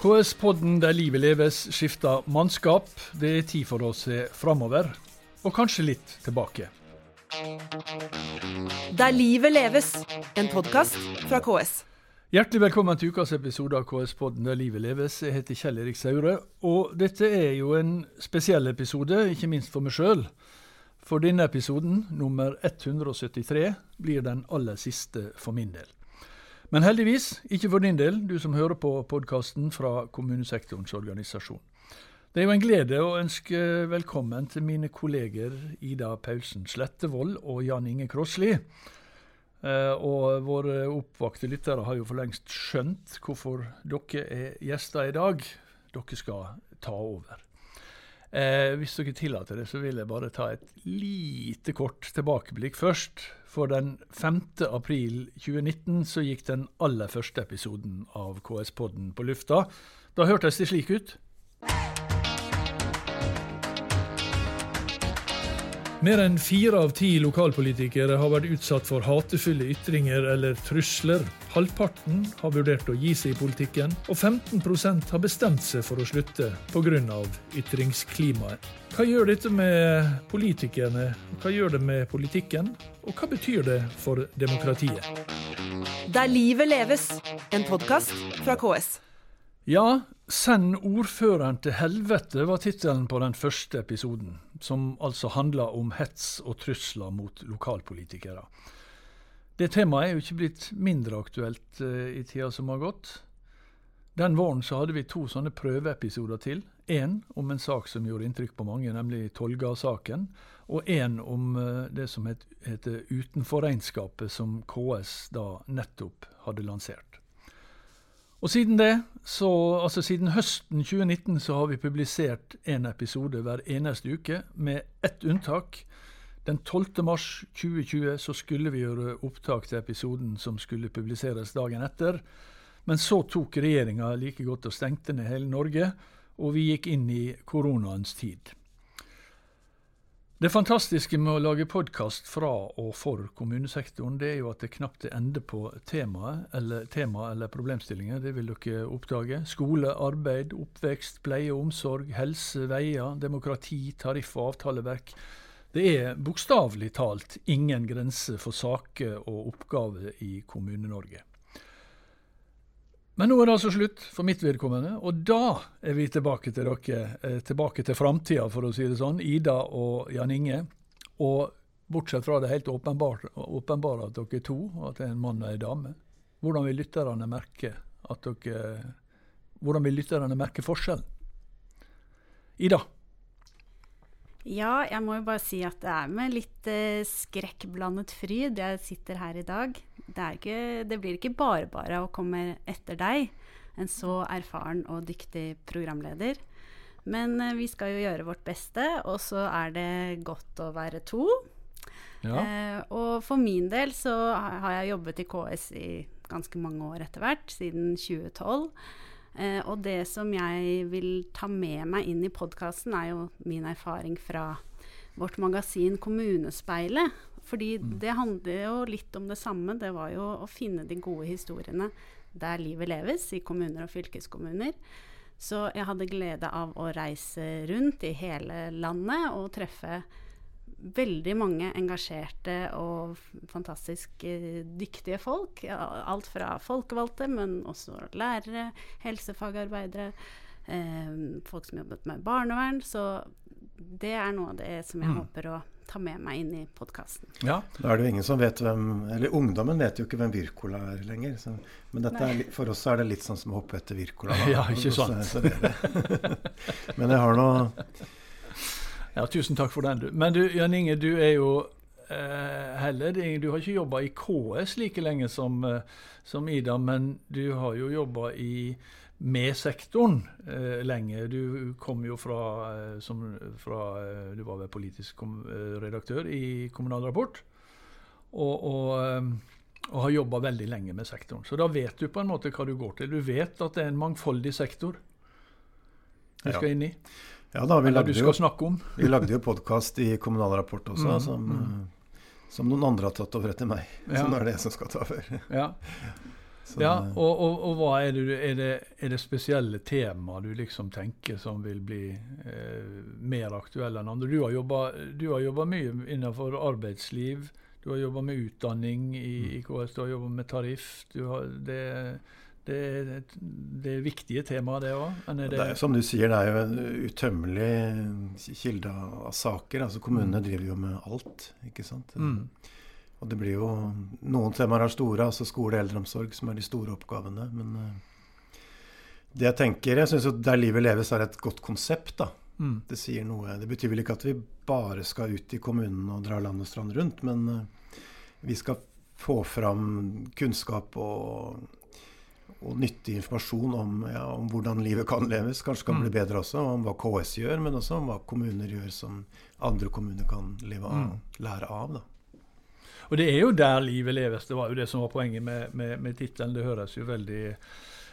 KS-podden der livet leves skifter mannskap. Det er tid for å se framover, og kanskje litt tilbake. Der livet leves, en podkast fra KS. Hjertelig velkommen til ukas episode av KS-podden der livet leves. Jeg heter Kjell Erik Saure, og dette er jo en spesiell episode, ikke minst for meg sjøl. For denne episoden, nummer 173, blir den aller siste for min del. Men heldigvis ikke for din del, du som hører på podkasten fra kommunesektorens organisasjon. Det er jo en glede å ønske velkommen til mine kolleger Ida Paulsen Slettevold og Jan Inge Krossli. Eh, og våre oppvakte lyttere har jo for lengst skjønt hvorfor dere er gjester i dag. Dere skal ta over. Eh, hvis dere tillater det, så vil jeg bare ta et lite kort tilbakeblikk først. For den 5. april 2019 så gikk den aller første episoden av KS-podden på lufta. Da hørtes det slik ut. Mer enn fire av ti lokalpolitikere har vært utsatt for hatefulle ytringer eller trusler. Halvparten har vurdert å gi seg i politikken, og 15% har bestemt seg for å slutte pga. ytringsklimaet. Hva gjør dette med politikerne, hva gjør det med politikken, og hva betyr det for demokratiet? Der livet leves, en podkast fra KS. Ja, 'Send ordføreren til helvete' var tittelen på den første episoden, som altså handla om hets og trusler mot lokalpolitikere. Det temaet er jo ikke blitt mindre aktuelt uh, i tida som har gått. Den våren så hadde vi to sånne prøveepisoder til. Én om en sak som gjorde inntrykk på mange, nemlig Tolga-saken. Og én om uh, det som het, heter Utenforregnskapet, som KS da nettopp hadde lansert. Og siden det, så, altså siden høsten 2019, så har vi publisert en episode hver eneste uke, med ett unntak. Den 12. mars 2020 så skulle vi gjøre opptak til episoden som skulle publiseres dagen etter. Men så tok regjeringa like godt og stengte ned hele Norge, og vi gikk inn i koronaens tid. Det fantastiske med å lage podkast fra og for kommunesektoren, det er jo at det knapt er ende på temaet eller, tema eller problemstillinger. Det vil dere oppdage. Skole, arbeid, oppvekst, pleie og omsorg, helse, veier, demokrati, tariff og avtaleverk. Det er bokstavelig talt ingen grense for saker og oppgaver i Kommune-Norge. Men nå er det altså slutt for mitt vedkommende, og da er vi tilbake til dere, eh, tilbake til framtida, for å si det sånn. Ida og Jan Inge. Og bortsett fra det helt åpenbare at dere er to, og at det er en mann og en dame, hvordan vil lytterne merke at dere Hvordan vil lytterne merke forskjellen? Ida? Ja, jeg må jo bare si at det er med litt eh, skrekkblandet fryd jeg sitter her i dag. Det, ikke, det, blir ikke bare bare å komme etter deg, en så erfaren og dyktig programleder. Men eh, vi skal jo gjøre vårt beste, og så er det godt å være to. Ja. Eh, og for min del så har jeg jobbet i KS i ganske mange år etter hvert, siden 2012. Eh, og det som jeg vil ta med meg inn i podkasten, er jo min erfaring fra vårt magasin Kommunespeilet. Fordi mm. det handler jo litt om det samme. Det var jo å finne de gode historiene der livet leves, i kommuner og fylkeskommuner. Så jeg hadde glede av å reise rundt i hele landet og treffe veldig mange engasjerte og fantastisk eh, dyktige folk. Alt fra folkevalgte, men også lærere, helsefagarbeidere, eh, folk som jobbet med barnevern. Så det er noe av det som jeg mm. håper å ta med meg inn i podkasten. Ja. Da er det jo ingen som vet hvem Eller ungdommen vet jo ikke hvem Wirkola er lenger. Så, men er, for oss er det litt sånn som å hoppe etter Wirkola. Ja, ikke sant. Men jeg har nå ja, tusen takk for den. du. Men du, Jan Inge, du er jo eh, heller Du har ikke jobba i KS like lenge som, eh, som Ida, men du har jo jobba i med sektoren eh, lenge. Du kom jo fra, eh, som, fra eh, Du var vel politisk redaktør i Kommunal Rapport. Og, og, og har jobba veldig lenge med sektoren. Så da vet du på en måte hva du går til. Du vet at det er en mangfoldig sektor du skal ja. inn i. Ja da, vi lagde, jo, vi lagde jo podkast i Kommunal Rapport også, mm, som, mm. som, noen andre har tatt over etter meg. Ja. Så nå er det jeg som skal ta over. Ja. Så, Ja, og, og, og hva er det, er det, er det spesielle temaer du liksom tenker som vil bli eh, mer aktuelle enn andre? Du har jobba- du har jobba mye innenfor arbeidsliv, du har jobba med utdanning i, i KS, du har jobba med tariff. Du har, det, det, er- det er viktige temaer, det òg? Det er, som du sier, det er jo en utømmelig kilde av saker. altså Kommunene driver jo med alt, ikke sant. Mm. Og det blir jo Noen temaer er store, altså skole og eldreomsorg, som er de store oppgavene. Men eh, det jeg tenker Jeg syns jo Der livet leves er et godt konsept, da. Mm. Det sier noe. Det betyr vel ikke at vi bare skal ut i kommunen og dra land og strand rundt, men eh, vi skal få fram kunnskap og, og nyttig informasjon om, ja, om hvordan livet kan leves. Kanskje kan Mm. bli bedre også, om hva KS gjør, men også om hva kommuner gjør som andre kommuner kan leve av, Mm. lære av. da. Og det er jo der livet leves. Det var jo det som var poenget med, med, med tittelen. Det høres jo veldig,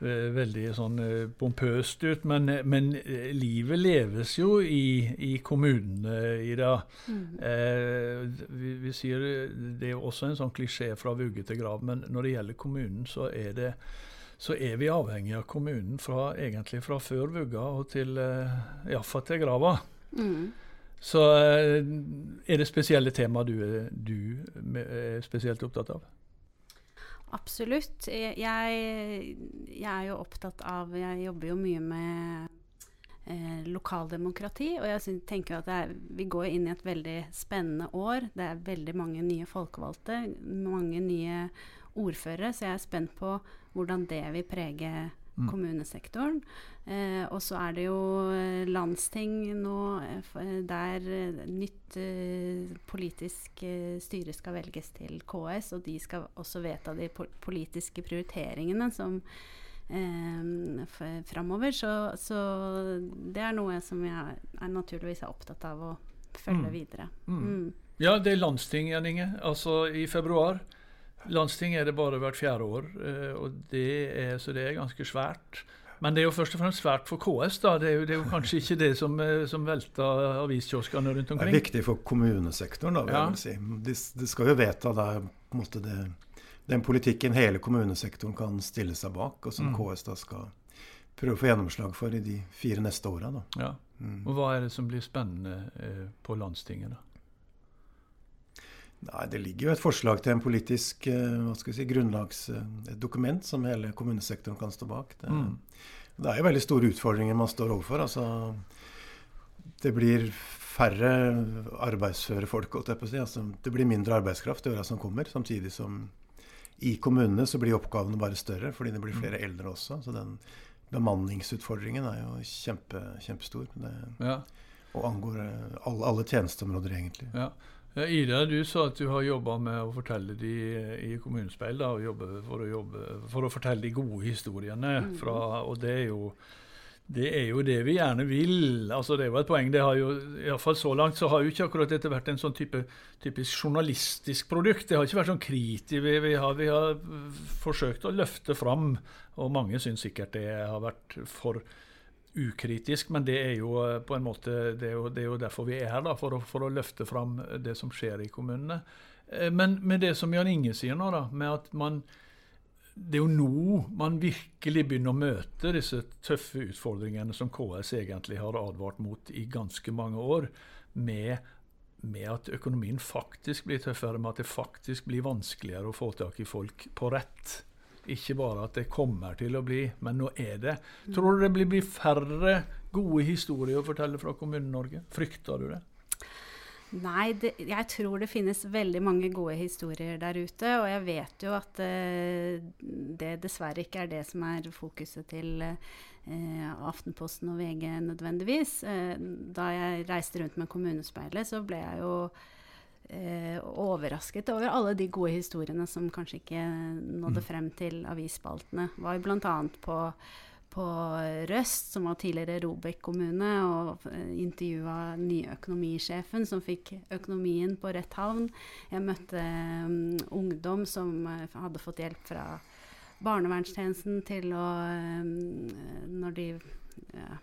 eh, veldig sånn eh, pompøst ut, men, men eh, livet leves jo i, i kommunene i det. Eh, vi, vi sier Det er jo også en sånn klisjé fra vugge til grav, men når det gjelder kommunen, så er det så er vi avhengig av kommunen fra, egentlig fra før vugga og til eh, iallfall til grava. Mm. Så eh, er det spesielle tema du, du er spesielt opptatt av? Absolutt. Jeg, jeg er jo opptatt av Jeg jobber jo mye med eh, lokaldemokrati, og jeg tenker at er, vi går inn i et veldig spennende år. Det er veldig mange nye folkevalgte, mange nye ordførere, så jeg er spent på hvordan det vil prege Mm. kommunesektoren. Eh, og så er det jo eh, landsting nå eh, eh, der nytt eh, politisk eh, styre skal velges til KS, og de skal også vedta de politiske prioriteringene som eh, framover. Så, så det er noe som jeg er naturligvis er opptatt av å følge Mm. videre. Mm. Mm. Ja, det er landsting, Jan Inge. Altså i februar. Landsting er det bare hvert fjerde år, eh, det er, så det er ganske svært. Men det er jo først og fremst svært for KS. da. Det er jo, det er jo kanskje ikke det som, eh, som velter aviskioskene rundt omkring. Det er viktig for kommunesektoren, da, vil Ja. jeg si. De, de skal jo vedta da, måte det, den politikken hele kommunesektoren kan stille seg bak, og som Mm. KS da skal prøve å få gjennomslag for i de fire neste åra. Ja. Mm. Og hva er det som blir spennende eh, på landstinget? da? Nei, Det ligger jo et forslag til en politisk eh, hva skal vi si, grunnlags... eh, som hele kommunesektoren kan stå bak. Det, Mm. det er jo veldig store utfordringer man står overfor. altså Det blir færre arbeidsføre folk, si. Altså, det blir mindre arbeidskraft i åra som kommer. Samtidig som i kommunene så blir oppgavene bare større fordi det blir flere eldre også. Så den bemanningsutfordringen er jo kjempe, kjempestor. Det, Ja. og angår eh, alle, alle tjenesteområder, egentlig. Ja. Ida, du sa at du har jobba med å fortelle de i Kommunespeil, da, for, å jobbe, for å fortelle de gode historiene. Mhm. Fra, og det er, jo, det er jo det vi gjerne vil. Altså, det jo et poeng. det har jo, i hvert fall Så langt så har jo ikke akkurat dette vært en sånn type typisk journalistisk produkt. Det har ikke vært sånn kritisk. Vi, vi, har, vi har forsøkt å løfte fram, og mange syns sikkert det har vært for ukritisk, men det er jo eh, på en måte det er jo, det er jo derfor vi er her, da, for å, for å løfte fram det som skjer i kommunene. Eh, Men med det som Jan Inge sier nå, da, med at man det er jo nå man virkelig begynner å møte disse tøffe utfordringene som KS egentlig har advart mot i ganske mange år, med, med at økonomien faktisk blir tøffere, med at det faktisk blir vanskeligere å få tak i folk på rett. Ikke bare at det kommer til å bli, men nå er det. Tror du det blir, færre gode historier å fortelle fra Kommune-Norge? Frykter du det? Nei, det, jeg tror det finnes veldig mange gode historier der ute. Og jeg vet jo at eh, det dessverre ikke er det som er fokuset til eh, Aftenposten og VG nødvendigvis. Eh, da jeg reiste rundt med Kommunespeilet, så ble jeg jo eh, overrasket over alle de gode historiene som kanskje ikke nådde frem til avisspaltene. Var bl.a. på på Røst, som var tidligere Robek kommune, og eh, intervjua nye økonomisjefen som fikk økonomien på rett havn. Jeg møtte um, ungdom som eh, hadde fått hjelp fra barnevernstjenesten til å um, Når de eh,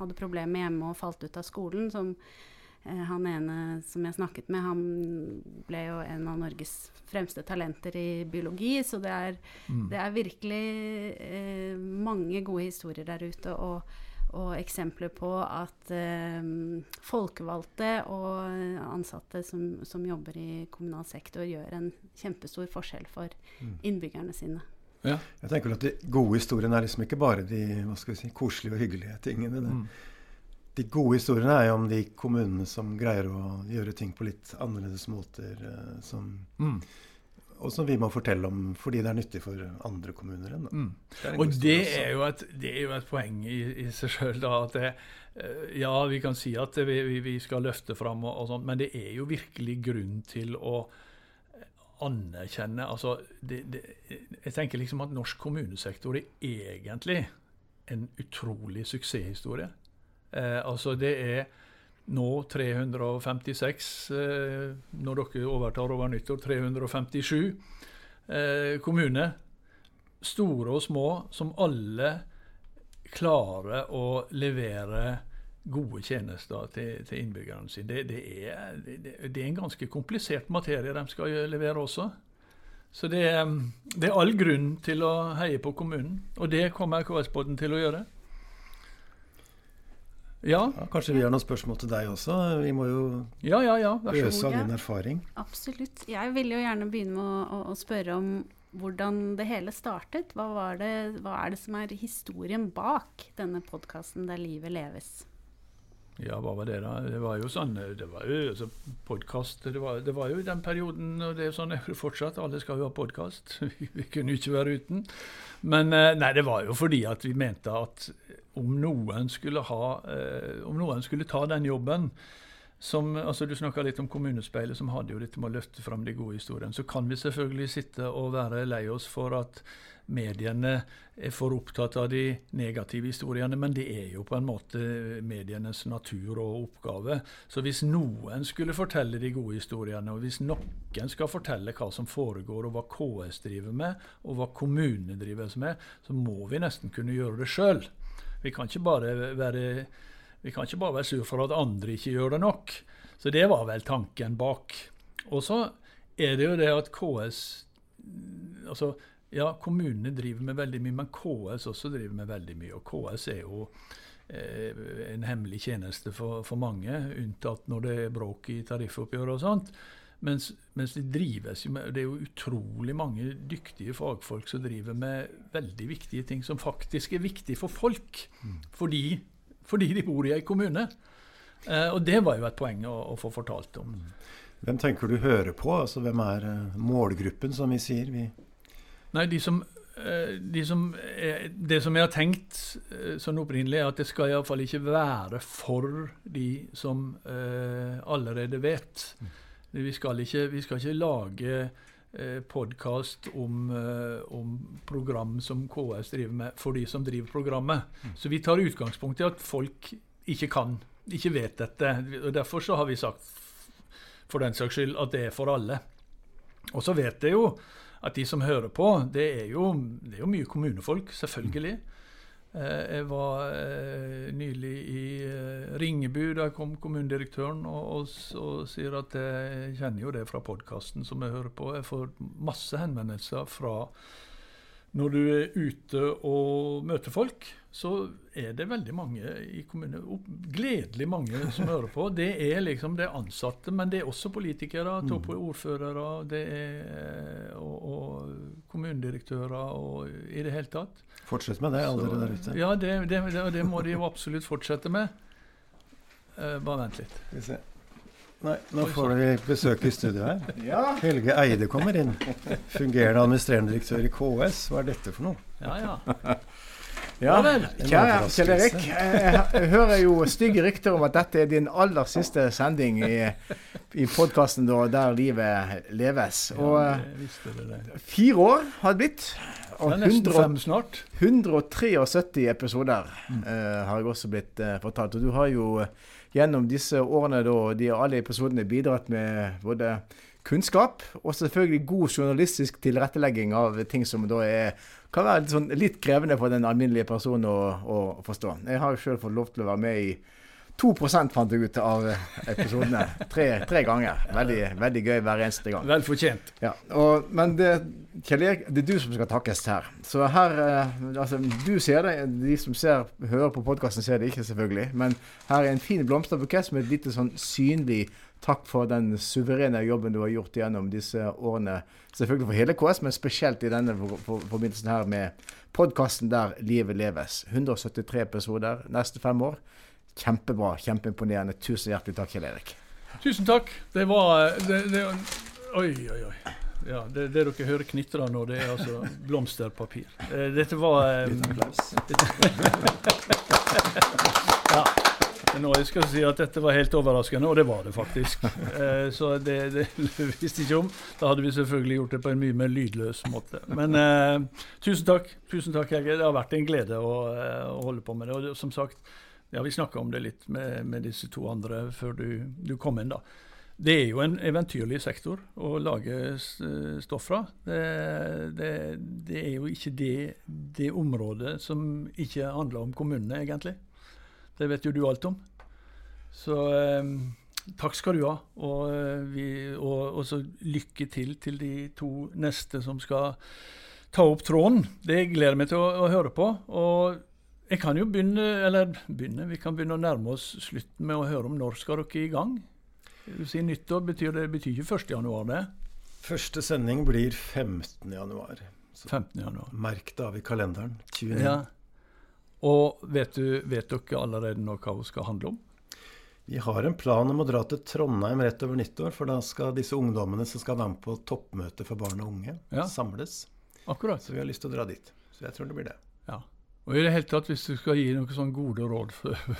hadde problemer hjemme og falt ut av skolen, som han ene som jeg snakket med, han ble jo en av Norges fremste talenter i biologi. Så det er, Mm. det er virkelig eh, mange gode historier der ute. Og, og eksempler på at eh, folkevalgte og ansatte som, som jobber i kommunal sektor, gjør en kjempestor forskjell for Mm. innbyggerne sine. Ja. Jeg tenker at De gode historiene er liksom ikke bare de hva skal vi si, koselige og hyggelige tingene. Det. Mm. De gode historiene er jo om de kommunene som greier å gjøre ting på litt annerledes måter. eh, Som, Mm. og som vi må fortelle om fordi det er nyttig for andre kommuner. enn. Mm. Det Og det er jo et, det er jo et poeng i, i seg sjøl. At det, eh, ja, vi kan si at vi, vi, skal løfte fram og, og sånt, men det er jo virkelig grunn til å anerkjenne altså det, det, Jeg tenker liksom at norsk kommunesektor er egentlig en utrolig suksesshistorie. Eh, altså det er nå 356, eh, når dere overtar over nyttår, 357 eh, kommuner store og små, som alle klarer å levere gode tjenester til, til innbyggerne sine. Det, det, er, det, det er en ganske komplisert materie de skal levere også. Så det, er- det er all grunn til å heie på kommunen, og det kommer KS-båten til å gjøre. Ja, kanskje vi har noen spørsmål til deg også? Vi må jo ja, ja. ja øse av din erfaring. Absolutt. Jeg ville jo gjerne begynne med å, å, å spørre om hvordan det hele startet. Hva, var det, hva er det som er historien bak denne podkasten 'Der livet leves'? Ja, hva var det da? Det var jo sånn, det var jo altså, podkast det, var- det var jo i den perioden, og det er sånn er det fortsatt, alle skal jo ha podkast. Vi kunne jo ikke være uten. Men eh, nei, det var jo fordi at vi mente at om noen skulle ha eh, Om noen skulle ta den jobben som, altså Du snakka litt om Kommunespeilet, som hadde jo dette med å løfte fram de gode historiene. Så kan vi selvfølgelig sitte og være lei oss for at mediene er for opptatt av de negative historiene, men det er jo på en måte medienes natur og oppgave. Så hvis noen skulle fortelle de gode historiene, og hvis noen skal fortelle hva som foregår, og hva KS driver med, og hva kommunene driver med, så må vi nesten kunne gjøre det sjøl. Vi kan ikke bare være være sur for at andre ikke gjør det nok. Så det var vel tanken bak. Og så er det jo det at KS Altså, ja, kommunene driver med veldig mye, men KS også driver med veldig mye. Og KS er jo eh, en hemmelig tjeneste for, for mange, unntatt når det er bråk i tariffoppgjør og sånt. Mens, mens det drives jo med Det er jo utrolig mange dyktige fagfolk som driver med veldig viktige ting som faktisk er viktig for folk. Fordi, fordi de bor i ei kommune. Eh, og det var jo et poeng å, å få fortalt om. Hvem tenker du hører på? Altså, hvem er eh, målgruppen, som vi sier? Vi, Nei, de som, eh, de som er, Det som jeg har tenkt eh, sånn opprinnelig, er at det skal iallfall ikke være for de som eh, allerede vet. Vi skal ikke, vi skal ikke lage eh, podkast om, eh, om program som KS driver med, for de som driver programmet. Så vi tar utgangspunkt i at folk ikke kan, ikke vet dette. og Derfor så har vi sagt for den saks skyld at det er for alle. Og så vet jeg jo at de som hører på, det er jo, det er jo mye kommunefolk, selvfølgelig. Eh, jeg var eh, nylig i eh, Ringebu. Der kom kommunedirektøren og, og, og sier at jeg kjenner jo det fra podkasten som jeg hører på. Jeg får masse henvendelser fra når du er ute og møter folk, så er det veldig mange i kommunen, gledelig mange som hører på. Det er liksom det ansatte, men det er også politikere, to ordførere, det er, og, og kommunedirektører og i det hele tatt. fortsett med det, alle dere der ute. Ja, det, det, det, det må de jo absolutt fortsette med. Uh, bare vent litt. Skal vi se. Nei, nå får vi besøk i studio her. Ja, Helge Eide kommer inn. Fungerende administrerende direktør i KS. Hva er dette for noe? Ja, ja. Ja. Kjære. Kjell Erik. Jeg hører jo stygge rykter om at dette er din aller siste sending i, i podkasten 'Der livet leves'. Og fire år har det blitt. Og er 100, 173 episoder uh, har jeg også blitt uh, fortalt. Og du har jo eh, gjennom disse årene, da, de alle episodene, bidratt med både kunnskap og selvfølgelig god journalistisk tilrettelegging av ting som da er, kan være litt, sånn, litt krevende for den alminnelige personen å, å forstå. Jeg har jo sjøl fått lov til å være med i 2% fant jeg ut av episodene. Tre, tre ganger. Veldig, veldig, gøy hver eneste gang. Vel fortjent. Ja, og, men det, Kjell Erik, det er du som skal takkes her. Så her eh, Altså, du ser det. De som ser, hører på podkasten, ser det ikke, selvfølgelig. Men her er en fin blomsterbukett med et lite sånn synlig takk for den suverene jobben du har gjort gjennom disse årene. Selvfølgelig for hele KS, men spesielt i denne forbindelsen her med podkasten der livet leves. 173 episoder neste fem år. Kjempebra. Kjempeimponerende. Tusen hjertelig takk, Kjell Erik. Tusen takk. Det var det, det, Oi, oi, oi. Ja, det, det dere hører knitra nå, det er altså blomsterpapir. Eh, dette var Liten applaus. ja. Nå jeg skal si at dette var helt overraskende, og det var det faktisk. Eh, så det, det visste ikke om. Da hadde vi selvfølgelig gjort det på en mye mer lydløs måte. Men eh, tusen takk, tusen takk, Helge. Det har vært en glede å, eh, å holde på med det. Og det, som sagt, ja, vi snakka om det litt med, med, disse to andre før du, du kom inn. da. Det er jo en eventyrlig sektor å lage stoff fra. Det, det, det, er jo ikke det, det området som ikke handler om kommunene, egentlig. Det vet jo du alt om. Så eh, takk skal du ha. Og, eh, vi, og, og, så lykke til til de to neste som skal ta opp tråden. Det gleder jeg meg til å, å høre på. Og jeg kan jo begynne, eller begynne, vi kan begynne å nærme oss slutten med å høre om når skal dere i gang? Sier nyttår, betyr det betyr ikke 1. januar, det? Første sending blir 15. januar. 15. januar. Merk det av i kalenderen. 29. Ja. Og vet, du, vet dere allerede nå hva hun skal handle om? Vi har en plan om å dra til Trondheim rett over nyttår. For da skal disse ungdommene som skal være med på toppmøte for barn og unge, ja. samles. Akkurat. Så vi har lyst til å dra dit. Så jeg tror det blir det. Ja. Og i det hele tatt, hvis du skal gi noen sånne gode råd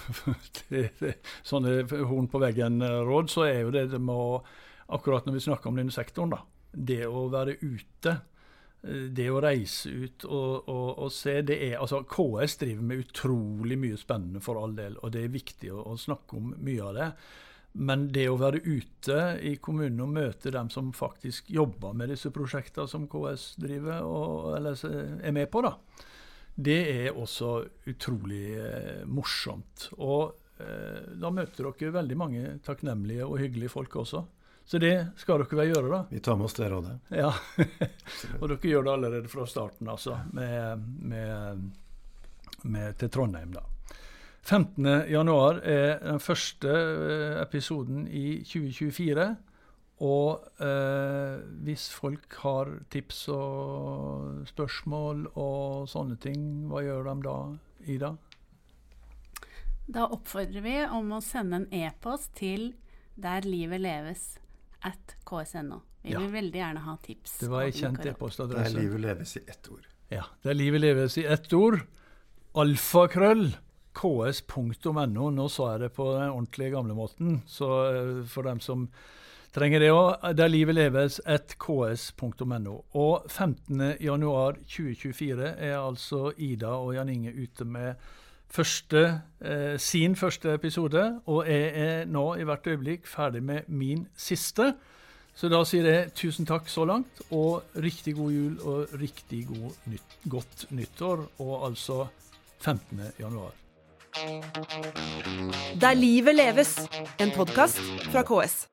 til sånne horn på veggen-råd, så er jo det med å Akkurat når vi snakker om denne sektoren, da. Det å være ute det å reise ut og, og, og, se det er, altså KS driver med utrolig mye spennende for all del, og det er viktig å, å, snakke om mye av det. Men det å være ute i kommunene og møte dem som faktisk jobber med disse prosjektene som KS driver og, eller er med på, da, det er også utrolig eh, morsomt. Og eh, da møter dere veldig mange takknemlige og hyggelige folk også. Så det skal dere vel gjøre, da. Vi tar med oss det rådet. Ja, Og dere gjør det allerede fra starten, altså, med, med, med til Trondheim, da. 15.1 er den første eh, episoden i 2024. Og eh, hvis folk har tips og spørsmål og sånne ting, hva gjør de da, Ida? Da oppfordrer vi om å sende en e-post til Der livet leves at ks.no. Vi vil veldig gjerne ha tips. Det var ei kjent e-postadresse. er livet leves i ett ord. Ja. Det er livet leves i ett ord. Alfakrøll ks.no. Nå sa jeg det på den ordentlige gamlemåten, så eh, for dem som trenger det òg. Der livet leves et ks.no. Og 15.1.2024 er altså Ida og Jan Inge ute med første, eh, sin første episode, og jeg er nå i hvert øyeblikk ferdig med min siste. Så da sier jeg tusen takk så langt, og riktig god jul og riktig god nytt, godt nyttår, og altså 15. januar. Der livet leves, en podkast fra KS.